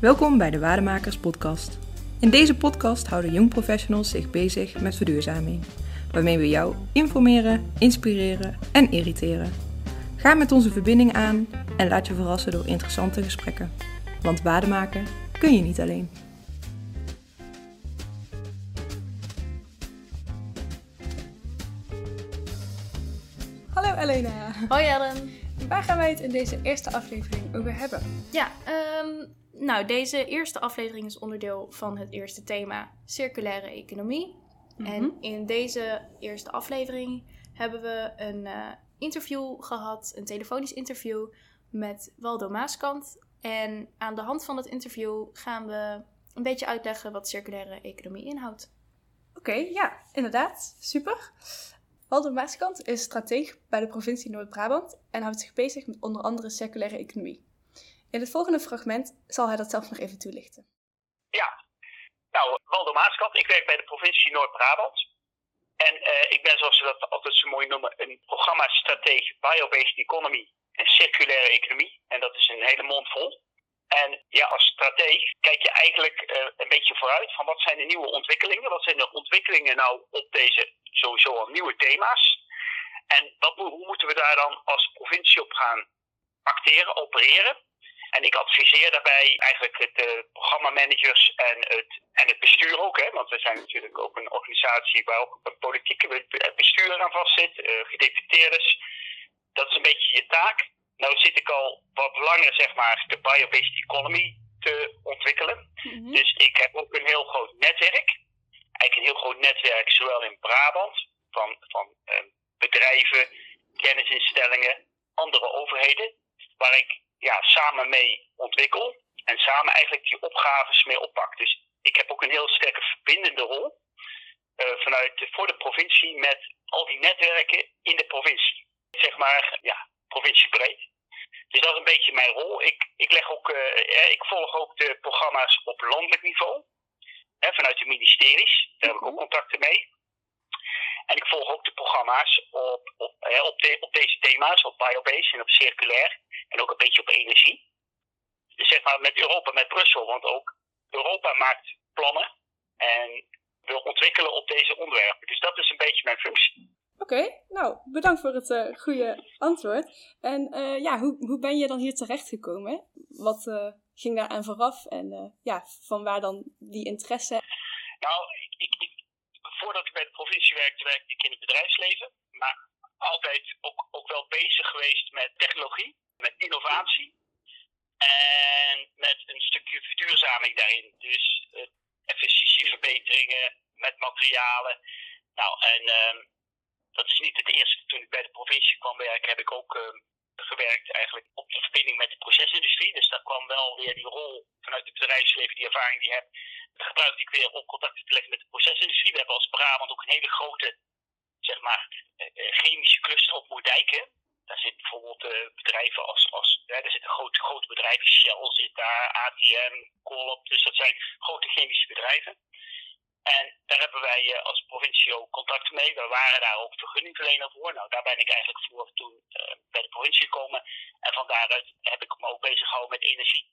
Welkom bij de Waardemakers Podcast. In deze podcast houden jong professionals zich bezig met verduurzaming, waarmee we jou informeren, inspireren en irriteren. Ga met onze verbinding aan en laat je verrassen door interessante gesprekken. Want waarde maken kun je niet alleen. Hallo Elena. Hoi Ellen. Waar gaan wij het in deze eerste aflevering over hebben? Ja, ehm, nou deze eerste aflevering is onderdeel van het eerste thema circulaire economie. En in deze eerste aflevering hebben we een eh, interview gehad, een telefonisch interview met Waldo Maaskant. En aan de hand van dat interview gaan we een beetje uitleggen wat circulaire economie inhoudt. Oké, ja, inderdaad. Super. Waldo Maaskant is strateeg bij de provincie Noord-Brabant en houdt zich bezig met onder andere circulaire economie. In het volgende fragment zal hij dat zelf nog even toelichten. Ja, nou, Waldo Maaskant, ik werk bij de provincie Noord-Brabant. En eh, ik ben, zoals ze dat altijd zo mooi noemen, een programma-strateeg Biobased Economy en Circulaire Economie. En dat is een hele mond vol. En ja, als strateeg kijk je eigenlijk uh, een beetje vooruit van wat zijn de nieuwe ontwikkelingen. Wat zijn de ontwikkelingen nou op deze sowieso al nieuwe thema's. En wat, hoe moeten we daar dan als provincie op gaan acteren, opereren? En ik adviseer daarbij eigenlijk het uh, programmamanagers en het, en het bestuur ook. Hè, want we zijn natuurlijk ook een organisatie waar ook een politieke bestuur aan vastzit, uh, gedeputeerders. Dat is een beetje je taak. Nou zit ik al wat langer, zeg maar, de biobased economy te ontwikkelen. Mm-hmm. Dus ik heb ook een heel groot netwerk. Eigenlijk een heel groot netwerk, zowel in Brabant, van, van uh, bedrijven, kennisinstellingen, andere overheden, waar ik ja, samen mee ontwikkel en samen eigenlijk die opgaves mee oppak. Dus ik heb ook een heel sterke verbindende rol uh, vanuit voor de provincie met al die netwerken in de provincie. Zeg maar, ja, provinciebreed. Dus dat is een beetje mijn rol. Ik, ik, leg ook, uh, ik volg ook de programma's op landelijk niveau. Hè, vanuit de ministeries. Daar heb ik ook contacten mee. En ik volg ook de programma's op, op, hè, op, de, op deze thema's, op biobased en op circulair. En ook een beetje op energie. Dus zeg maar met Europa, met Brussel. Want ook Europa maakt plannen en wil ontwikkelen op deze onderwerpen. Dus dat is een beetje mijn functie. Oké, okay, nou bedankt voor het uh, goede antwoord. En uh, ja, hoe, hoe ben je dan hier terechtgekomen? Wat uh, ging daar aan vooraf en ja, van waar dan die interesse? Nou, ik, ik, ik, voordat ik bij de provincie werkte, werkte ik in het bedrijfsleven. Maar altijd ook, ook wel bezig geweest met technologie, met innovatie. En met een stukje verduurzaming daarin. Dus efficiëntieverbeteringen met materialen. Nou, en dat is niet het eerste. Toen ik bij de provincie kwam werken, heb ik ook uh, gewerkt eigenlijk op de verbinding met de procesindustrie. Dus daar kwam wel weer die rol vanuit het bedrijfsleven, die ervaring die ik heb, gebruikte ik weer om contact te leggen met de procesindustrie. We hebben als Brabant ook een hele grote, zeg maar, uh, chemische cluster op Moerdijk. Daar zitten bijvoorbeeld uh, bedrijven als, als daar zitten grote, grote bedrijven, Shell zit daar, ATM, Colop, dus dat zijn grote chemische bedrijven. En daar hebben wij uh, als provincie ook contact mee. We waren daar ook vergunningverlener voor. Nou, daar ben ik eigenlijk voor toen uh, bij de provincie gekomen. En van daaruit heb ik me ook bezig gehouden met energie.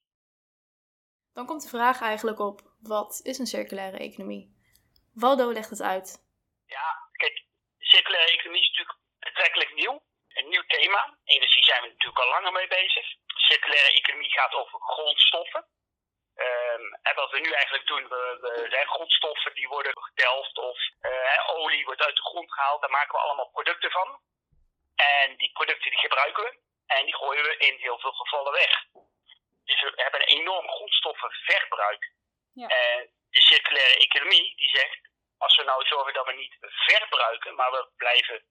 Dan komt de vraag eigenlijk op, wat is een circulaire economie? Waldo legt het uit. Ja, kijk, circulaire economie is natuurlijk betrekkelijk nieuw. Een nieuw thema. Energie zijn we natuurlijk al langer mee bezig. Circulaire economie gaat over grondstoffen. En wat we nu eigenlijk doen, we, we zijn grondstoffen die worden gedelft of uh, olie wordt uit de grond gehaald. Daar maken we allemaal producten van. En die producten die gebruiken we en die gooien we in heel veel gevallen weg. Dus we hebben een enorm grondstoffenverbruik. Ja. En de circulaire economie die zegt, als we nou zorgen dat we niet verbruiken, maar we blijven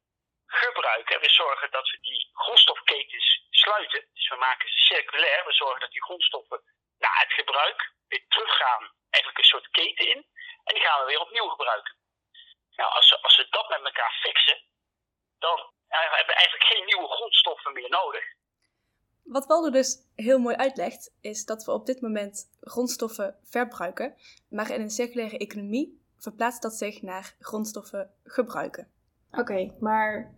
gebruiken. We zorgen dat we die grondstofketens sluiten. Dus we maken ze circulair. We zorgen dat die grondstoffen na het gebruik weer teruggaan, eigenlijk een soort keten in. En die gaan we weer opnieuw gebruiken. Nou, als we, als we dat met elkaar fixen, dan hebben we eigenlijk geen nieuwe grondstoffen meer nodig. Wat Waldo dus heel mooi uitlegt, is dat we op dit moment grondstoffen verbruiken, maar in een circulaire economie verplaatst dat zich naar grondstoffen gebruiken. Oké, okay, maar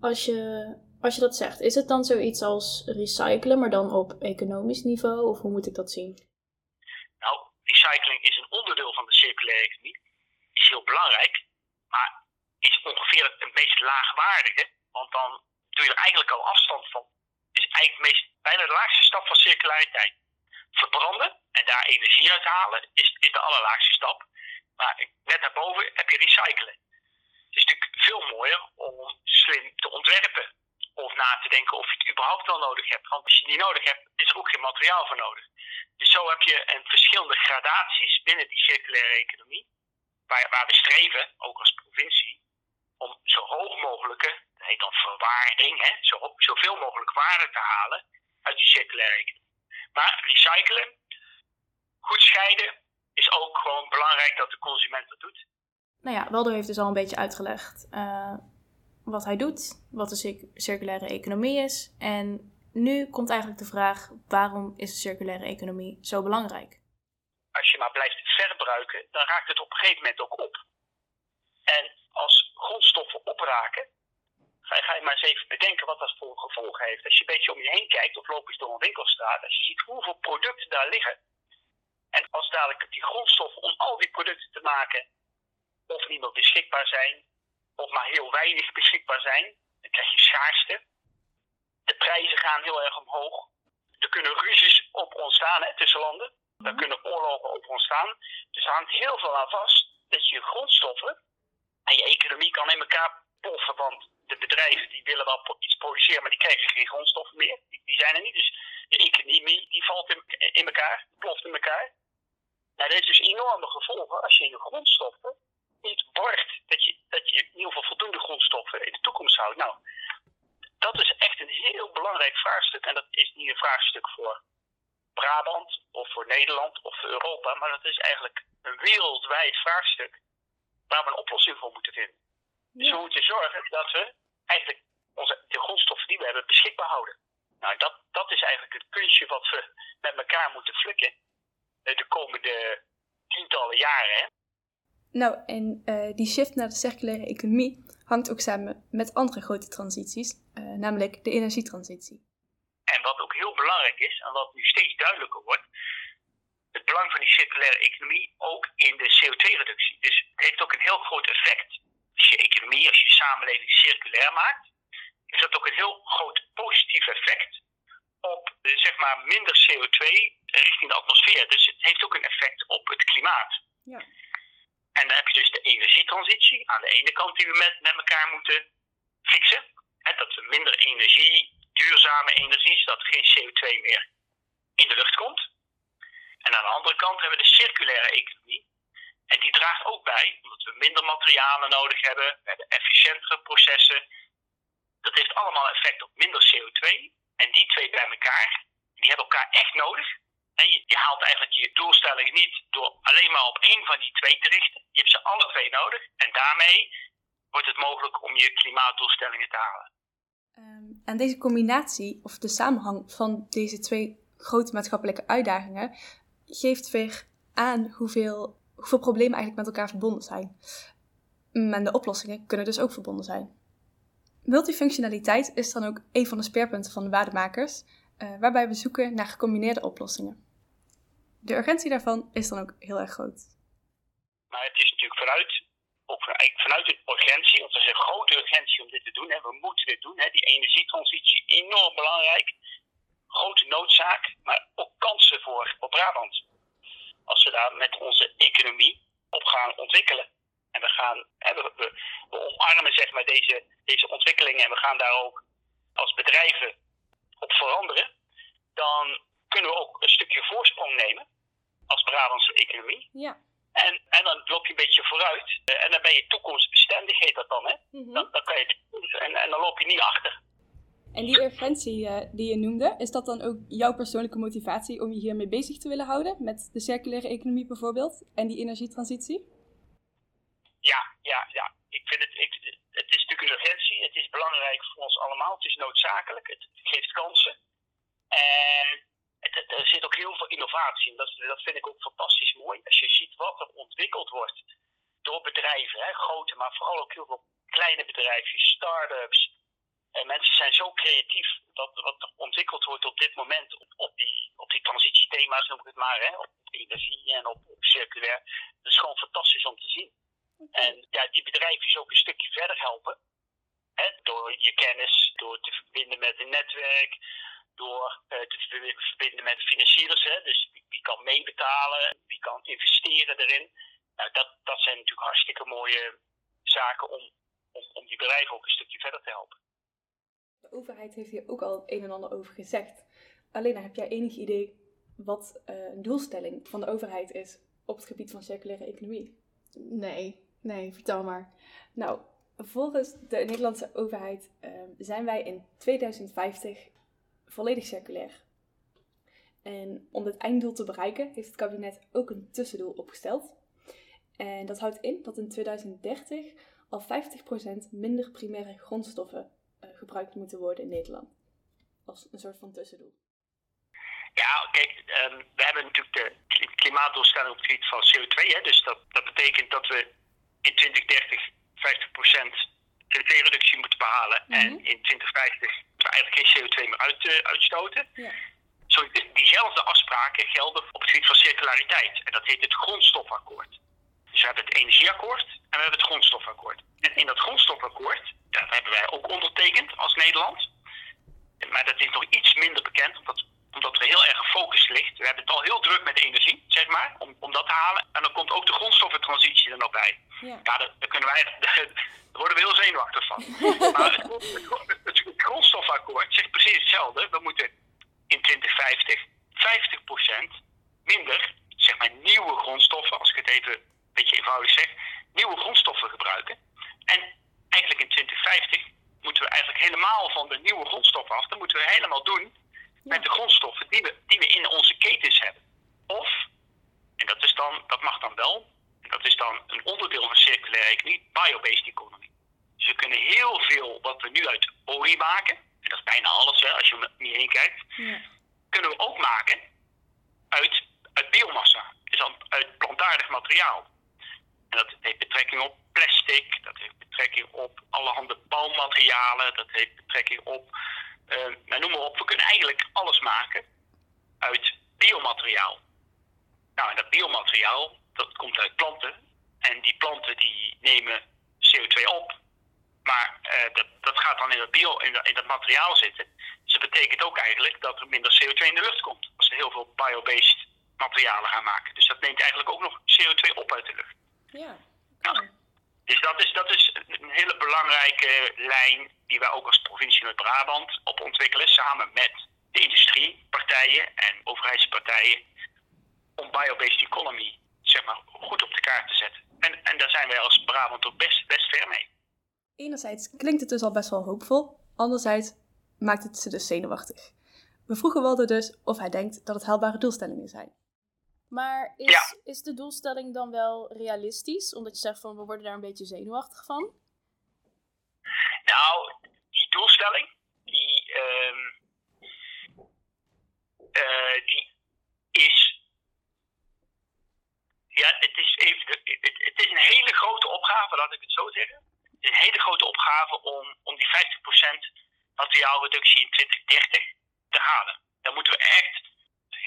als je als je dat zegt, is het dan zoiets als recyclen, maar dan op economisch niveau? Of hoe moet ik dat zien? recycling is een onderdeel van de circulaire economie, is heel belangrijk, maar is ongeveer het meest laagwaardige, want dan doe je er eigenlijk al afstand van. Is eigenlijk meest, bijna de laagste stap van circulariteit. Verbranden en daar energie uit halen is, is de allerlaagste stap. Maar net daarboven heb je recyclen. Het is natuurlijk veel mooier om slim te ontwerpen. Na te denken of je het überhaupt wel nodig hebt. Want als je die nodig hebt, is er ook geen materiaal voor nodig. Dus zo heb je een verschillende gradaties binnen die circulaire economie. Waar, waar we streven, ook als provincie, om zo hoog mogelijke, dat heet dan verwaarding, hè, zo, zoveel mogelijk waarde te halen uit die circulaire economie. Maar recyclen, goed scheiden, is ook gewoon belangrijk dat de consument dat doet. Nou ja, Waldo heeft dus al een beetje uitgelegd uh, wat hij doet, wat de circulaire economie is. En nu komt eigenlijk de vraag: waarom is de circulaire economie zo belangrijk? Als je maar blijft verbruiken, dan raakt het op een gegeven moment ook op. En als grondstoffen opraken, ga je maar eens even bedenken wat dat voor gevolgen heeft. Als je een beetje om je heen kijkt of loop eens door een winkelstraat, als je ziet hoeveel producten daar liggen. En als dadelijk die grondstoffen om al die producten te maken of niet meer beschikbaar zijn, of maar heel weinig beschikbaar zijn, dan krijg je schaarste. De prijzen gaan heel erg omhoog. Er kunnen ruzies op ontstaan hè, tussen landen. Er kunnen oorlogen op ontstaan. Dus er hangt heel veel aan vast dat je grondstoffen en je economie kan in elkaar poffen. Want de bedrijven die willen wel iets produceren, maar die krijgen geen grondstoffen meer. Die, die zijn er niet. Dus de economie die valt in, in elkaar, ploft in elkaar. Nou, dat heeft dus enorme gevolgen als je je grondstoffen niet borgt. Dat je, dat je in ieder geval voldoende grondstoffen in de toekomst houdt. Nou, dat is echt een heel belangrijk vraagstuk. En dat is niet een vraagstuk voor Brabant of voor Nederland of voor Europa. Maar dat is eigenlijk een wereldwijd vraagstuk waar we een oplossing voor moeten vinden. Dus we moeten zorgen dat we eigenlijk onze, de grondstoffen die we hebben beschikbaar houden. Nou, dat, dat is eigenlijk het kunstje wat we met elkaar moeten flikken eh, de komende tientallen jaren. Hè? Nou, en uh, die shift naar de circulaire economie hangt ook samen met andere grote transities, uh, namelijk de energietransitie. En wat ook heel belangrijk is, en wat nu steeds duidelijker wordt, het belang van die circulaire economie ook in de CO2-reductie. Dus het heeft ook een heel groot effect. Als je economie, als je samenleving circulair maakt, heeft dat ook een heel groot positief effect op zeg maar minder CO2 richting de atmosfeer. Dus het heeft ook een effect op het klimaat. Ja. En dan heb je dus de energietransitie aan de ene kant die we met, met elkaar moeten fixen. Hè, dat we minder energie, duurzame energie, zodat geen CO2 meer in de lucht komt. En aan de andere kant hebben we de circulaire economie. En die draagt ook bij, omdat we minder materialen nodig hebben, we hebben efficiëntere processen. Dat heeft allemaal effect op minder CO2. En die twee bij elkaar, die hebben elkaar echt nodig. Je, haalt eigenlijk je doelstellingen niet door alleen maar op één van die twee te richten. Je hebt ze alle twee nodig. En daarmee wordt het mogelijk om je klimaatdoelstellingen te halen. Um, en deze combinatie, of de samenhang van deze twee grote maatschappelijke uitdagingen, geeft weer aan hoeveel, problemen eigenlijk met elkaar verbonden zijn. Mm, en de oplossingen kunnen dus ook verbonden zijn. Multifunctionaliteit is dan ook een van de speerpunten van de waardemakers, uh, waarbij we zoeken naar gecombineerde oplossingen. De urgentie daarvan is dan ook heel erg groot. Maar het is natuurlijk vanuit, vanuit de urgentie, want er is een grote urgentie om dit te doen. Hè. We moeten dit doen. Hè. Die energietransitie enorm belangrijk grote noodzaak, maar ook kansen voor, voor Brabant. Als we daar met onze economie op gaan ontwikkelen. En we, gaan, we, omarmen zeg maar, deze, deze ontwikkelingen en we gaan daar ook als bedrijven op veranderen. Dan kunnen we ook een stukje voorsprong nemen als Brabantse economie. Ja. En, en dan loop je een beetje vooruit. En dan ben je toekomstbestendig, heet dat dan. Hè? Mhm. dan, dan kan je, en, en dan loop je niet achter. En die urgentie uh, die je noemde, is dat dan ook jouw persoonlijke motivatie om je hiermee bezig te willen houden? Met de circulaire economie bijvoorbeeld en die energietransitie? Ja, ja, ja. Ik vind het, ik, het is natuurlijk een urgentie. Het is belangrijk voor ons allemaal. Het is noodzakelijk. Het geeft kansen. En het, er zit ook heel veel innovatie in. Dat, dat vind ik ook fantastisch mooi. Als je ziet wat er ontwikkeld wordt door bedrijven, hè, grote, maar vooral ook heel veel kleine bedrijven, start-ups, en mensen zijn zo creatief dat wat er ontwikkeld wordt op dit moment op, op, die, op die transitiethema's, noem ik het maar, hè, op energie en op, op circulair. Dat is gewoon fantastisch om te zien. En ja, die bedrijven is ook een stukje verder helpen. Hè, door je kennis, door te verbinden met een netwerk, door uh, te verbinden met financiers. Hè, dus wie, wie, kan meebetalen, wie kan investeren erin. Nou, dat, dat zijn natuurlijk hartstikke mooie zaken om, om, om die bedrijven ook een stukje verder te helpen. De overheid heeft hier ook al het een en ander over gezegd. Alleen heb jij enig idee wat uh, een doelstelling van de overheid is op het gebied van circulaire economie? Nee, nee, vertel maar. Nou, volgens de Nederlandse overheid uh, zijn wij in 2050 volledig circulair. En om dit einddoel te bereiken heeft het kabinet ook een tussendoel opgesteld. En dat houdt in dat in 2030 al 50% minder primaire grondstoffen uh, gebruikt moeten worden in Nederland. Als een soort van tussendoel. Ja, kijk, um, we hebben natuurlijk de klimaatdoelstelling op het gebied van CO2. Hè, dus dat, dat betekent dat we in 2030 50% CO2-reductie moeten behalen. Mm -hmm. En in 2050 we eigenlijk geen CO2 meer uit, uh, uitstoten. Ja. Zo, diezelfde afspraken gelden op het gebied van circulariteit. En dat heet het grondstofakkoord. Dus we hebben het energieakkoord en we hebben het grondstofakkoord. En in dat grondstofakkoord, dat hebben wij ook ondertekend als Nederland. Maar dat is nog iets minder bekend, omdat, omdat er heel erg gefocust ligt. We hebben het al heel druk met energie, zeg maar, om, om dat te halen. En dan komt ook de grondstoffentransitie er nog bij. Ja, ja daar, daar, kunnen wij, daar worden we heel zenuwachtig van. maar het, het, het, het grondstofakkoord zegt precies hetzelfde. We moeten in 2050 50% minder, zeg maar, nieuwe grondstoffen, als ik het even een beetje eenvoudig zeg, nieuwe grondstoffen gebruiken. En eigenlijk in 2050 moeten we eigenlijk helemaal van de nieuwe grondstoffen af. Dat moeten we helemaal doen met de grondstoffen die we, die we in onze ketens hebben. Of, en dat, is dan, dat mag dan wel, dat is dan een onderdeel van circulaire economie, biobased economy. Dus we kunnen heel veel wat we nu uit olie maken, en dat is bijna alles hè, als je om je heen kijkt, ja. kunnen we ook maken uit, uit biomassa. Dus uit plantaardig materiaal. En dat heeft betrekking op plastic, dat heeft betrekking op allerhande bouwmaterialen, dat heeft betrekking op, uh, nou, noem maar op, we kunnen eigenlijk alles maken uit biomateriaal. Nou, en dat biomateriaal, dat komt uit planten. En die planten die nemen CO2 op. Maar uh, dat, dat gaat dan in dat, bio, in, dat, in dat materiaal zitten. Dus dat betekent ook eigenlijk dat er minder CO2 in de lucht komt. Als we heel veel biobased materialen gaan maken. Dus dat neemt eigenlijk ook nog CO2 op uit de lucht. Ja. Nou, dus dat is, dat is een hele belangrijke lijn die wij ook als provincie Noord-Brabant op ontwikkelen. Samen met de industriepartijen en overheidspartijen. Om biobased economy zeg maar, goed op de kaart te zetten. En, en daar zijn wij als Brabant ook best, best ver mee. Enerzijds klinkt het dus al best wel hoopvol. Anderzijds maakt het ze dus zenuwachtig. We vroegen Waldo dus of hij denkt dat het haalbare doelstellingen zijn. Maar is, ja. is de doelstelling dan wel realistisch? Omdat je zegt van we worden daar een beetje zenuwachtig van? Nou, die doelstelling, die, um, uh, die is. Ja, het is, even, het, het, is een hele grote opgave, laat ik het zo zeggen. Het is een hele grote opgave om, om die 50% materiaalreductie in 2030 te halen. Daar moeten we echt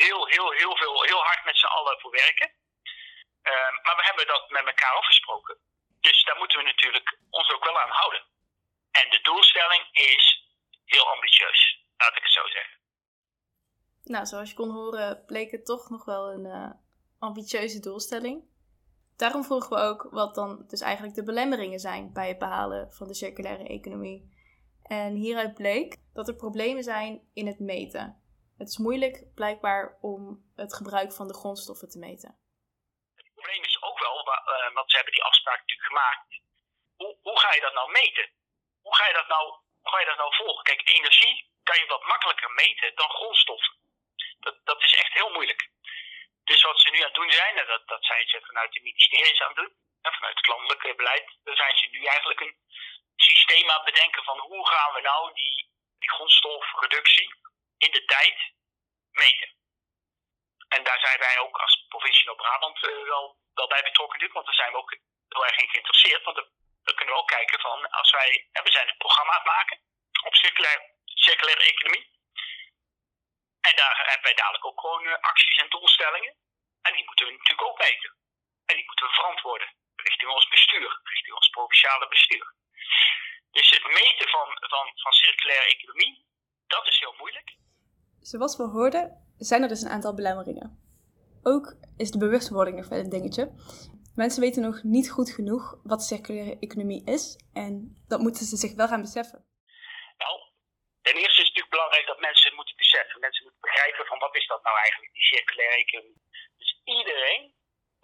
heel, heel, heel, veel, heel hard met z'n allen voor werken. Uh, maar we hebben dat met elkaar afgesproken. Dus daar moeten we natuurlijk ons ook wel aan houden. En de doelstelling is heel ambitieus, laat ik het zo zeggen. Nou, zoals je kon horen, bleek het toch nog wel een uh, ambitieuze doelstelling. Daarom vroegen we ook wat dan dus eigenlijk de belemmeringen zijn bij het behalen van de circulaire economie. En hieruit bleek dat er problemen zijn in het meten. Het is moeilijk blijkbaar om het gebruik van de grondstoffen te meten. Het probleem is ook wel, uh, want ze hebben die afspraak natuurlijk gemaakt. Hoe, hoe ga je dat nou meten? Hoe ga je dat nou, hoe ga je dat nou volgen? Kijk, energie kan je wat makkelijker meten dan grondstoffen. Dat, dat is echt heel moeilijk. Dus wat ze nu aan het doen zijn, en dat, dat zijn ze vanuit de ministeries aan het doen, en vanuit het landelijke beleid, dan zijn ze nu eigenlijk een systeem aan het bedenken van hoe gaan we nou die, die grondstofreductie in de tijd meten. En daar zijn wij ook als provincie Noord-Brabant uh, wel, wel bij betrokken nu, want daar zijn we ook heel erg in geïnteresseerd. Want dan kunnen we ook kijken van, als wij, we zijn een programma aan maken op circulaire, circulaire economie. En daar hebben wij dadelijk ook gewoon eh, acties en doelstellingen. En die moeten we natuurlijk ook meten. En die moeten we verantwoorden richting ons bestuur, richting ons provinciale bestuur. Dus het meten van, van, van circulaire economie, dat is heel moeilijk. Zoals we hoorden, zijn er dus een aantal belemmeringen. Ook is de bewustwording nog een dingetje. Mensen weten nog niet goed genoeg wat circulaire economie is en dat moeten ze zich wel gaan beseffen. Nou, ten eerste is het natuurlijk belangrijk dat mensen moeten beseffen. Mensen moeten begrijpen van wat is dat nou eigenlijk, die circulaire economie. Dus iedereen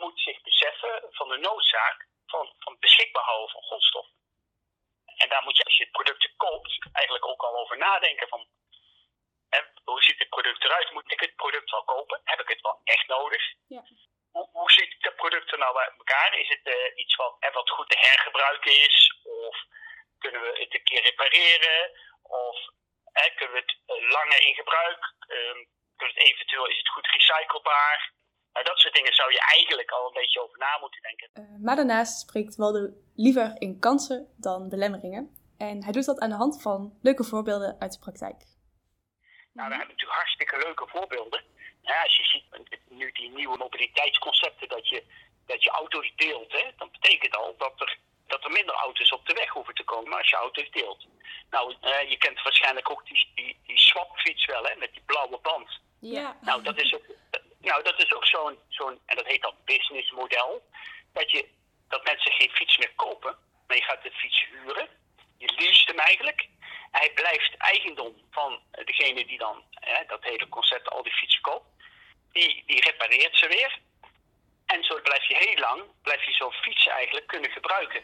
moet zich beseffen van de noodzaak van, van beschikbaar houden van grondstoffen. En daar moet je, als je producten koopt, eigenlijk ook al over nadenken van hè, hoe ziet het product eruit? Moet ik het product wel kopen? Heb ik het wel echt nodig? Ja. Hoe, hoe ziet het product er nou uit elkaar? Is het uh, iets wat, hè, wat goed te hergebruiken is? Of kunnen we het een keer repareren? Of hè, kunnen we het uh, langer in gebruik? Um, kunnen het eventueel, is het goed recyclebaar? Nou, dat soort dingen zou je eigenlijk al een beetje over na moeten denken. Uh, maar daarnaast spreekt Waldo liever in kansen dan belemmeringen. En hij doet dat aan de hand van leuke voorbeelden uit de praktijk. Nou, we hebben natuurlijk hartstikke leuke voorbeelden. Ja, als je ziet nu die nieuwe mobiliteitsconcepten, dat je, dat je auto's deelt, hè, dan betekent al dat er, dat er minder auto's op de weg hoeven te komen als je auto's deelt. Nou, uh, je kent waarschijnlijk ook die, die, die swapfiets wel, hè, met die blauwe band. Ja. Nou, dat is ook, nou, dat is ook zo'n, zo'n, en dat heet dan businessmodel, dat, je, dat mensen geen fiets meer kopen, maar je gaat de fiets huren. Je leest hem eigenlijk. Hij blijft eigendom van degene die dan hè, dat hele concept al die fietsen koopt. Die, die repareert ze weer. En zo blijf je heel lang, blijf je zo'n fiets eigenlijk kunnen gebruiken.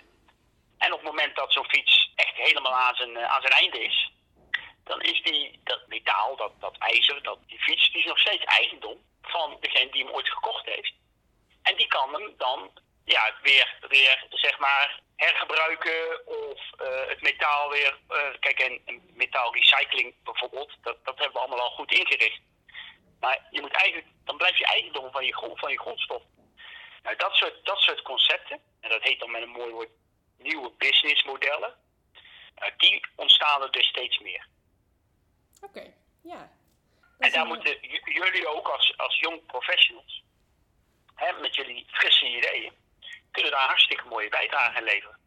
En op het moment dat zo'n fiets echt helemaal aan zijn, aan zijn einde is, dan is die, dat metaal, dat, dat ijzer, dat, die fiets, die is nog steeds eigendom van degene die hem ooit gekocht heeft. En die kan hem dan ja, weer, weer zeg maar hergebruiken of uh, het metaal weer. Uh, kijk, en, en metaalrecycling bijvoorbeeld, dat, dat hebben we allemaal al goed ingericht. Maar je moet eigenlijk, dan blijf je eigendom van je, grond, van je grondstof. Nou, dat soort, dat soort concepten, en dat heet dan met een mooi woord nieuwe businessmodellen, uh, die ontstaan er dus steeds meer. Oké, okay. ja. En daar moeten jullie ook als, als jong professionals, hè, met jullie frisse ideeën, kunnen daar hartstikke mooie bijdrage aan leveren.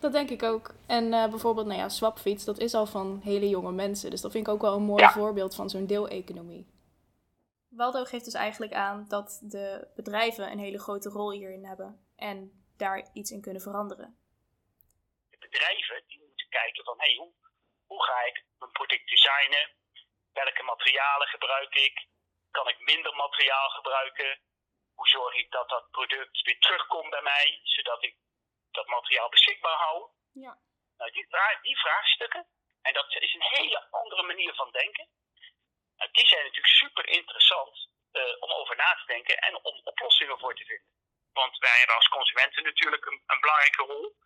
Dat denk ik ook. En uh, bijvoorbeeld, nou ja, swapfiets, dat is al van hele jonge mensen. Dus dat vind ik ook wel een mooi ja. voorbeeld van zo'n deeleconomie. Waldo geeft dus eigenlijk aan dat de bedrijven een hele grote rol hierin hebben en daar iets in kunnen veranderen. De bedrijven die moeten kijken van, hé, hey, hoe, hoe ga ik mijn product designen? Welke materialen gebruik ik? Kan ik minder materiaal gebruiken? Hoe zorg ik dat dat product weer terugkomt bij mij, zodat ik dat materiaal beschikbaar hou? Ja. Nou, die, die vraagstukken, en dat is een hele andere manier van denken, nou, die zijn natuurlijk super interessant uh, om over na te denken en om oplossingen voor te vinden. Want wij hebben als consumenten natuurlijk een, een belangrijke rol,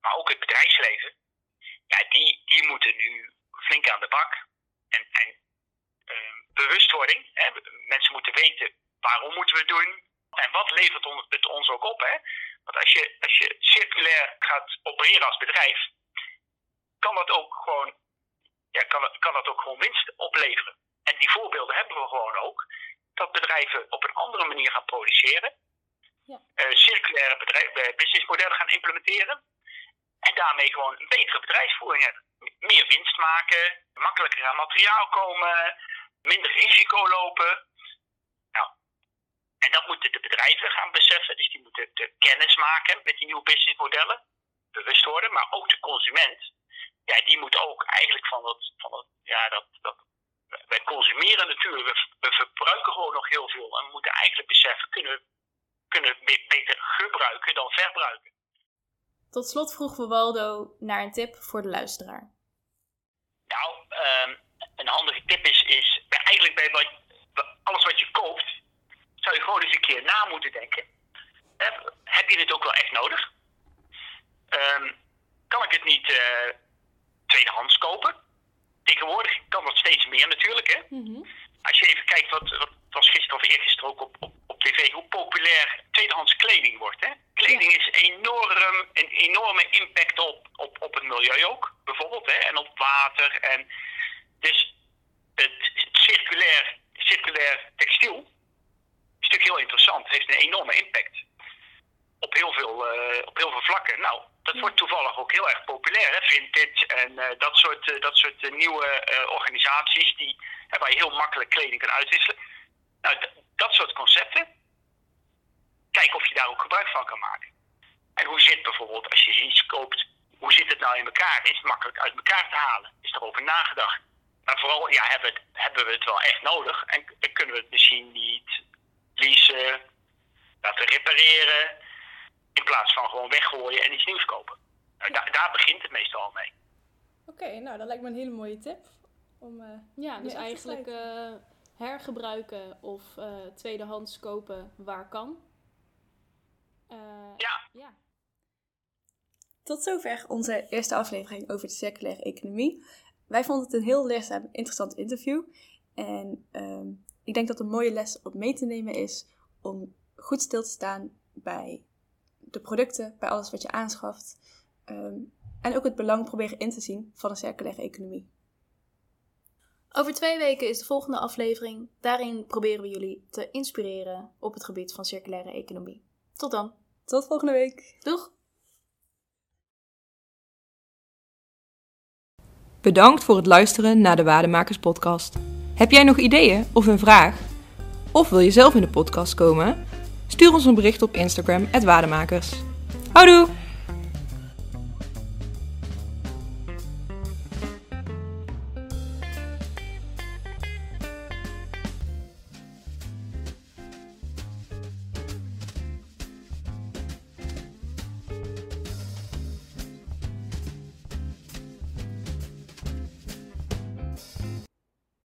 maar ook het bedrijfsleven. Ja, die, die moeten nu flink aan de bak. En, en uh, bewustwording, hè? mensen moeten weten waarom moeten we het doen en wat levert het ons ook op. Hè? Want als je, als je circulair gaat opereren als bedrijf, kan dat ook gewoon, ja, kan, kan dat ook gewoon winst opleveren. En die voorbeelden hebben we gewoon ook. Dat bedrijven op een andere manier gaan produceren. Ja. Uh, circulaire bedrijf, businessmodellen gaan implementeren. En daarmee gewoon een betere bedrijfsvoering hebben. Meer winst maken, makkelijker aan materiaal komen, minder risico lopen. En dat moeten de bedrijven gaan beseffen. Dus die moeten de kennis maken met die nieuwe businessmodellen. Bewust worden, maar ook de consument. Ja, die moet ook eigenlijk van dat, van dat ja, dat, dat wij consumeren natuurlijk, we, we, verbruiken gewoon nog heel veel. En we moeten eigenlijk beseffen, kunnen we, kunnen beter gebruiken dan verbruiken. Tot slot vroegen we Waldo naar een tip voor de luisteraar. Nou, um, een handige tip is, is eigenlijk bij wat, alles wat je koopt, zou je gewoon eens een keer na moeten denken. Heb, heb je dit ook wel echt nodig? Um, kan ik het niet uh, tweedehands kopen? Tegenwoordig kan dat steeds meer natuurlijk. Hè? Mm -hmm. Als je even kijkt, wat, wat was gisteren of eergisteren ook op, op, op tv, hoe populair tweedehands kleding wordt. Hè? Kleding is enorm, een enorme impact op, op, op het milieu ook, bijvoorbeeld. Hè? En op water. En dus het, het circulair, circulair textiel natuurlijk heel interessant. Het heeft een enorme impact op heel veel, op heel veel vlakken. Nou, dat wordt toevallig ook heel erg populair, hè? Vintage en dat soort, dat soort nieuwe organisaties die, waar je heel makkelijk kleding kan uitwisselen. Nou, dat soort concepten, kijk of je daar ook gebruik van kan maken. En hoe zit bijvoorbeeld, als je iets koopt, hoe zit het nou in elkaar? Is het makkelijk uit elkaar te halen? Is er over nagedacht? Maar vooral, ja, hebben, het, hebben we het wel echt nodig? En kunnen we het misschien niet leasen, laten repareren, in plaats van gewoon weggooien en iets nieuws kopen? Nou, daar, daar begint het meestal al mee. Oké, nou dat lijkt me een hele mooie tip. Om, uh, ja, dus eigenlijk uh, hergebruiken of uh, tweedehands kopen waar kan. ja. ja. Tot zover onze eerste aflevering over de circulaire economie. Wij vonden het een heel leerzaam, interessant interview. En ehm, ik denk dat een mooie les op mee te nemen is om goed stil te staan bij de producten, bij alles wat je aanschaft. Ehm, en ook het belang proberen in te zien van een circulaire economie. Over twee weken is de volgende aflevering. Daarin proberen we jullie te inspireren op het gebied van circulaire economie. Tot dan. Tot volgende week. Doeg! Bedankt voor het luisteren naar de Waardemakers podcast. Heb jij nog ideeën of een vraag? Of wil je zelf in de podcast komen? Stuur ons een bericht op Instagram, Waardemakers. Houdoe!